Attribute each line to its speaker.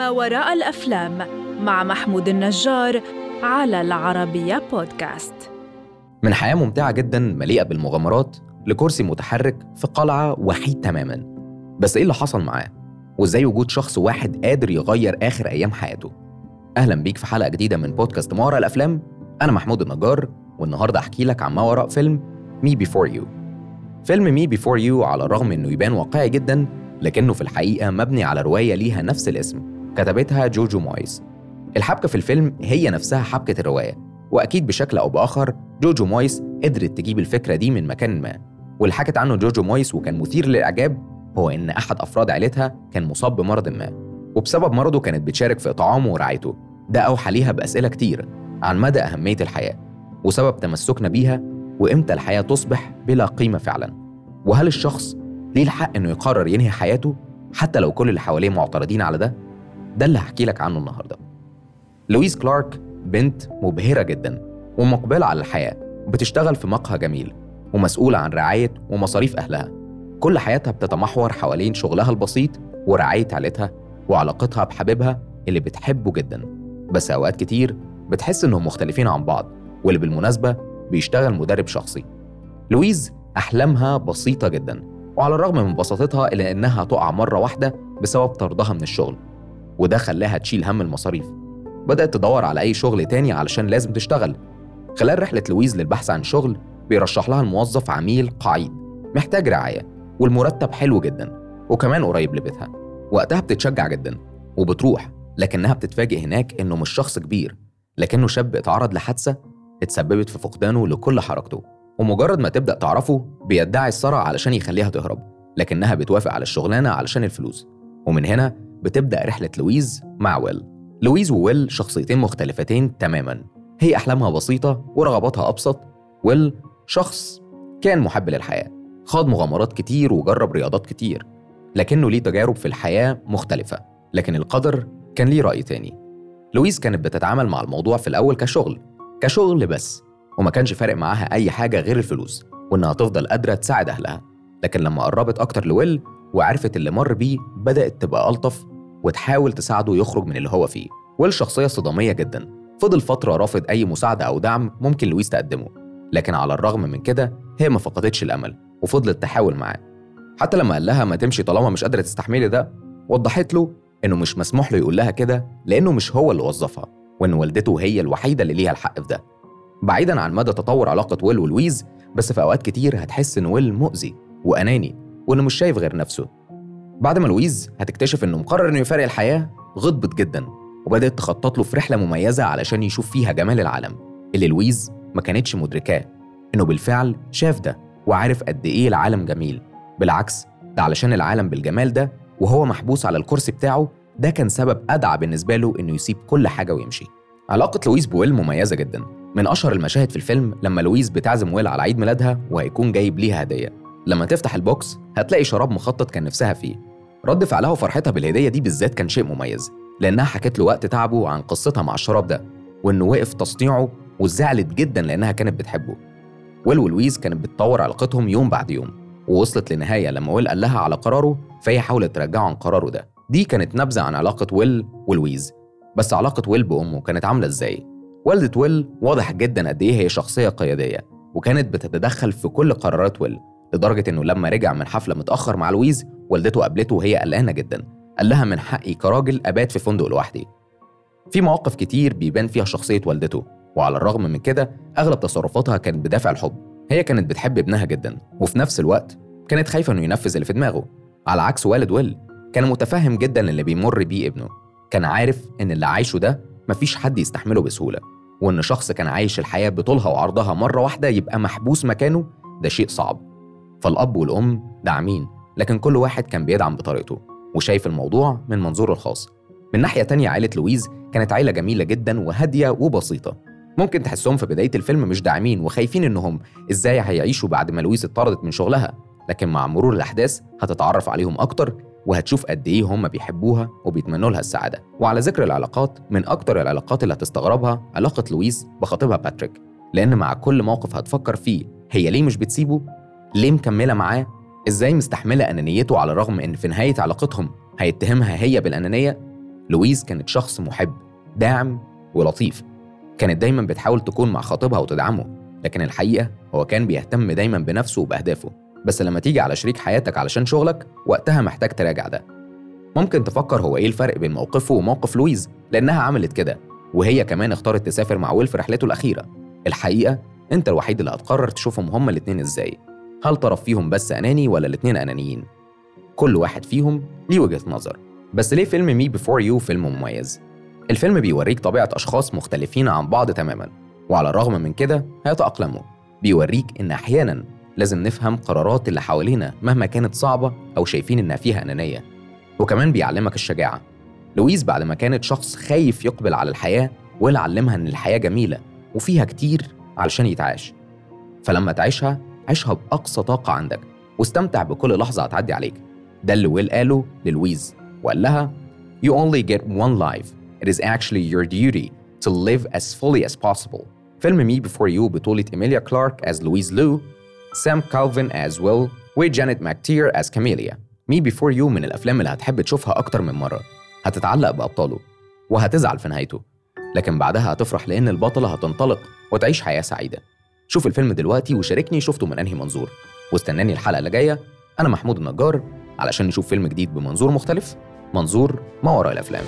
Speaker 1: ما وراء الأفلام مع محمود النجار على العربية بودكاست.
Speaker 2: من حياة ممتعة جدا مليئة بالمغامرات لكرسي متحرك في قلعة وحيد تماما. بس إيه اللي حصل معاه؟ وإزاي وجود شخص واحد قادر يغير آخر أيام حياته؟ أهلا بيك في حلقة جديدة من بودكاست ما وراء الأفلام. أنا محمود النجار والنهاردة أحكي لك عن ما وراء فيلم Me Before You فيلم Me Before You على الرغم إنه يبان واقعي جدا لكنه في الحقيقة مبني على رواية ليها نفس الاسم. كتبتها جوجو مويس الحبكة في الفيلم هي نفسها حبكة الرواية وأكيد بشكل أو بآخر جوجو مويس قدرت تجيب الفكرة دي من مكان ما. واللي حكت عنه جوجو مويس وكان مثير للإعجاب هو إن أحد أفراد عيلتها كان مصاب بمرض ما وبسبب مرضه كانت بتشارك في إطعامه ورعايته. ده أوحى ليها بأسئلة كتير عن مدى أهمية الحياة وسبب تمسكنا بيها وإمتى الحياة تصبح بلا قيمة فعلا. وهل الشخص ليه الحق إنه يقرر ينهي حياته حتى لو كل اللي حواليه معترضين على ده؟ ده اللي هحكي لك عنه النهارده. لويس كلارك بنت مبهرة جدا ومقبلة على الحياة بتشتغل في مقهى جميل ومسؤولة عن رعاية ومصاريف أهلها. كل حياتها بتتمحور حوالين شغلها البسيط ورعاية عيلتها وعلاقتها بحبيبها اللي بتحبه جدا. بس أوقات كتير بتحس إنهم مختلفين عن بعض واللي بالمناسبة بيشتغل مدرب شخصي. لويز أحلامها بسيطة جدا وعلى الرغم من بساطتها إلا إنها تقع مرة واحدة بسبب طردها من الشغل. وده خلاها تشيل هم المصاريف. بدأت تدور على أي شغل تاني علشان لازم تشتغل. خلال رحلة لويز للبحث عن شغل بيرشح لها الموظف عميل قعيد محتاج رعاية والمرتب حلو جدا وكمان قريب لبيتها. وقتها بتتشجع جدا وبتروح لكنها بتتفاجئ هناك إنه مش شخص كبير لكنه شاب اتعرض لحادثة اتسببت في فقدانه لكل حركته. ومجرد ما تبدأ تعرفه بيدعي الصرع علشان يخليها تهرب لكنها بتوافق على الشغلانة علشان الفلوس. ومن هنا بتبدأ رحلة لويز مع ويل. لويز وويل شخصيتين مختلفتين تماما. هي أحلامها بسيطة ورغباتها أبسط. ويل شخص كان محب للحياة خاض مغامرات كتير وجرب رياضات كتير لكنه ليه تجارب في الحياة مختلفة لكن القدر كان ليه رأي تاني. لويز كانت بتتعامل مع الموضوع في الأول كشغل كشغل بس وما كانش فارق معاها أي حاجة غير الفلوس وإنها تفضل قادرة تساعد أهلها. لكن لما قربت أكتر لويل وعرفت اللي مر بيه بدأت تبقى ألطف وتحاول تساعده يخرج من اللي هو فيه. ويل شخصية صدامية جدا. فضل فترة رافض أي مساعدة أو دعم ممكن لويس تقدمه. لكن على الرغم من كده هي ما فقدتش الأمل وفضلت تحاول معاه. حتى لما قال لها ما تمشي طالما مش قادرة تستحملي ده وضحت له إنه مش مسموح له يقول لها كده لأنه مش هو اللي وظفها وإن والدته هي الوحيدة اللي ليها الحق في ده. بعيدا عن مدى تطور علاقة ويل ولويز بس في أوقات كتير هتحس إن ويل مؤذي وأناني وإنه مش شايف غير نفسه. بعد ما لويز هتكتشف إنه مقرر إنه يفارق الحياة غضبت جدا وبدأت تخطط له في رحلة مميزة علشان يشوف فيها جمال العالم اللي لويز ما كانتش مدركاه إنه بالفعل شاف ده وعارف قد إيه العالم جميل. بالعكس ده علشان العالم بالجمال ده وهو محبوس على الكرسي بتاعه ده كان سبب أدعى بالنسبة له إنه يسيب كل حاجة ويمشي. علاقة لويز بويل مميزة جدا. من أشهر المشاهد في الفيلم لما لويز بتعزم ويل على عيد ميلادها وهيكون جايب ليها هدية. لما تفتح البوكس هتلاقي شراب مخطط كان نفسها فيه. رد فعلها وفرحتها بالهدية دي بالذات كان شيء مميز لأنها حكت له وقت تعبه عن قصتها مع الشراب ده وإنه وقف تصنيعه وزعلت جدا لأنها كانت بتحبه. ويل ولويز كانت بتطور علاقتهم يوم بعد يوم ووصلت لنهاية لما ويل قال لها على قراره فهي حاولت ترجعه عن قراره ده. دي كانت نبذة عن علاقة ويل ولويز بس علاقة ويل بأمه كانت عاملة إزاي؟ والدة ويل واضح جدا قد إيه هي شخصية قيادية وكانت بتتدخل في كل قرارات ويل. لدرجة إنه لما رجع من حفلة متأخر مع لويز والدته قابلته وهي قلقانة جدا قال لها من حقي كراجل أبات في فندق لوحدي. في مواقف كتير بيبان فيها شخصية والدته وعلى الرغم من كده أغلب تصرفاتها كانت بدافع الحب. هي كانت بتحب ابنها جدا وفي نفس الوقت كانت خايفة إنه ينفذ اللي في دماغه. على عكس والد ويل كان متفهم جدا اللي بيمر بيه ابنه. كان عارف إن اللي عايشه ده مفيش حد يستحمله بسهولة وإن شخص كان عايش الحياة بطولها وعرضها مرة واحدة يبقى محبوس مكانه ده شيء صعب. فالأب والأم داعمين لكن كل واحد كان بيدعم بطريقته وشايف الموضوع من منظوره الخاص. من ناحية تانية عائلة لويز كانت عائلة جميلة جدا وهادية وبسيطة. ممكن تحسهم في بداية الفيلم مش داعمين وخايفين إنهم إزاي هيعيشوا بعد ما لويز اتطردت من شغلها لكن مع مرور الأحداث هتتعرف عليهم أكتر وهتشوف قد إيه هم بيحبوها وبيتمنوا لها السعادة. وعلى ذكر العلاقات من أكتر العلاقات اللي هتستغربها علاقة لويز بخطيبها باتريك لأن مع كل موقف هتفكر فيه هي ليه مش بتسيبه؟ ليه مكملة معاه؟ إزاي مستحملة أنانيته على الرغم إن في نهاية علاقتهم هيتهمها هي بالأنانية؟ لويز كانت شخص محب داعم ولطيف. كانت دايما بتحاول تكون مع خطيبها وتدعمه لكن الحقيقة هو كان بيهتم دايما بنفسه وبأهدافه. بس لما تيجي على شريك حياتك علشان شغلك وقتها محتاج تراجع ده. ممكن تفكر هو إيه الفرق بين موقفه وموقف لويز لأنها عملت كده وهي كمان اختارت تسافر مع ويل في رحلته الأخيرة. الحقيقة أنت الوحيد اللي هتقرر تشوفهم هما الاتنين إزاي. هل طرف فيهم بس أناني ولا الاتنين أنانيين؟ كل واحد فيهم ليه وجهة نظر. بس ليه فيلم Me Before You فيلم مميز؟ الفيلم بيوريك طبيعة أشخاص مختلفين عن بعض تماما وعلى الرغم من كده هيتأقلموا. بيوريك إن أحيانا لازم نفهم قرارات اللي حوالينا مهما كانت صعبة أو شايفين إنها فيها أنانية. وكمان بيعلمك الشجاعة. لويز بعد ما كانت شخص خايف يقبل على الحياة ويل علمها إن الحياة جميلة وفيها كتير علشان يتعاش. فلما تعيشها عيشها بأقصى طاقة عندك. واستمتع بكل لحظة هتعدي عليك. ده اللي ويل قاله للويز. وقال لها You only get one life. It is actually your duty to live as fully as possible. فيلم Me Before You بطولة إيميليا كلارك as لويز لو سام كلافلين as ويل وجانيت ماكتير as كاميليا مي بيفور يو من الأفلام اللي هتحب تشوفها أكتر من مرة. هتتعلق بأبطاله وهتزعل في نهايته. لكن بعدها هتفرح لأن البطلة هتنطلق وتعيش حياة سعيدة. شوف الفيلم دلوقتي وشاركني شفته من أنهي منظور. واستناني الحلقة اللي جاية أنا محمود النجار علشان نشوف فيلم جديد بمنظور مختلف منظور ما وراء الأفلام.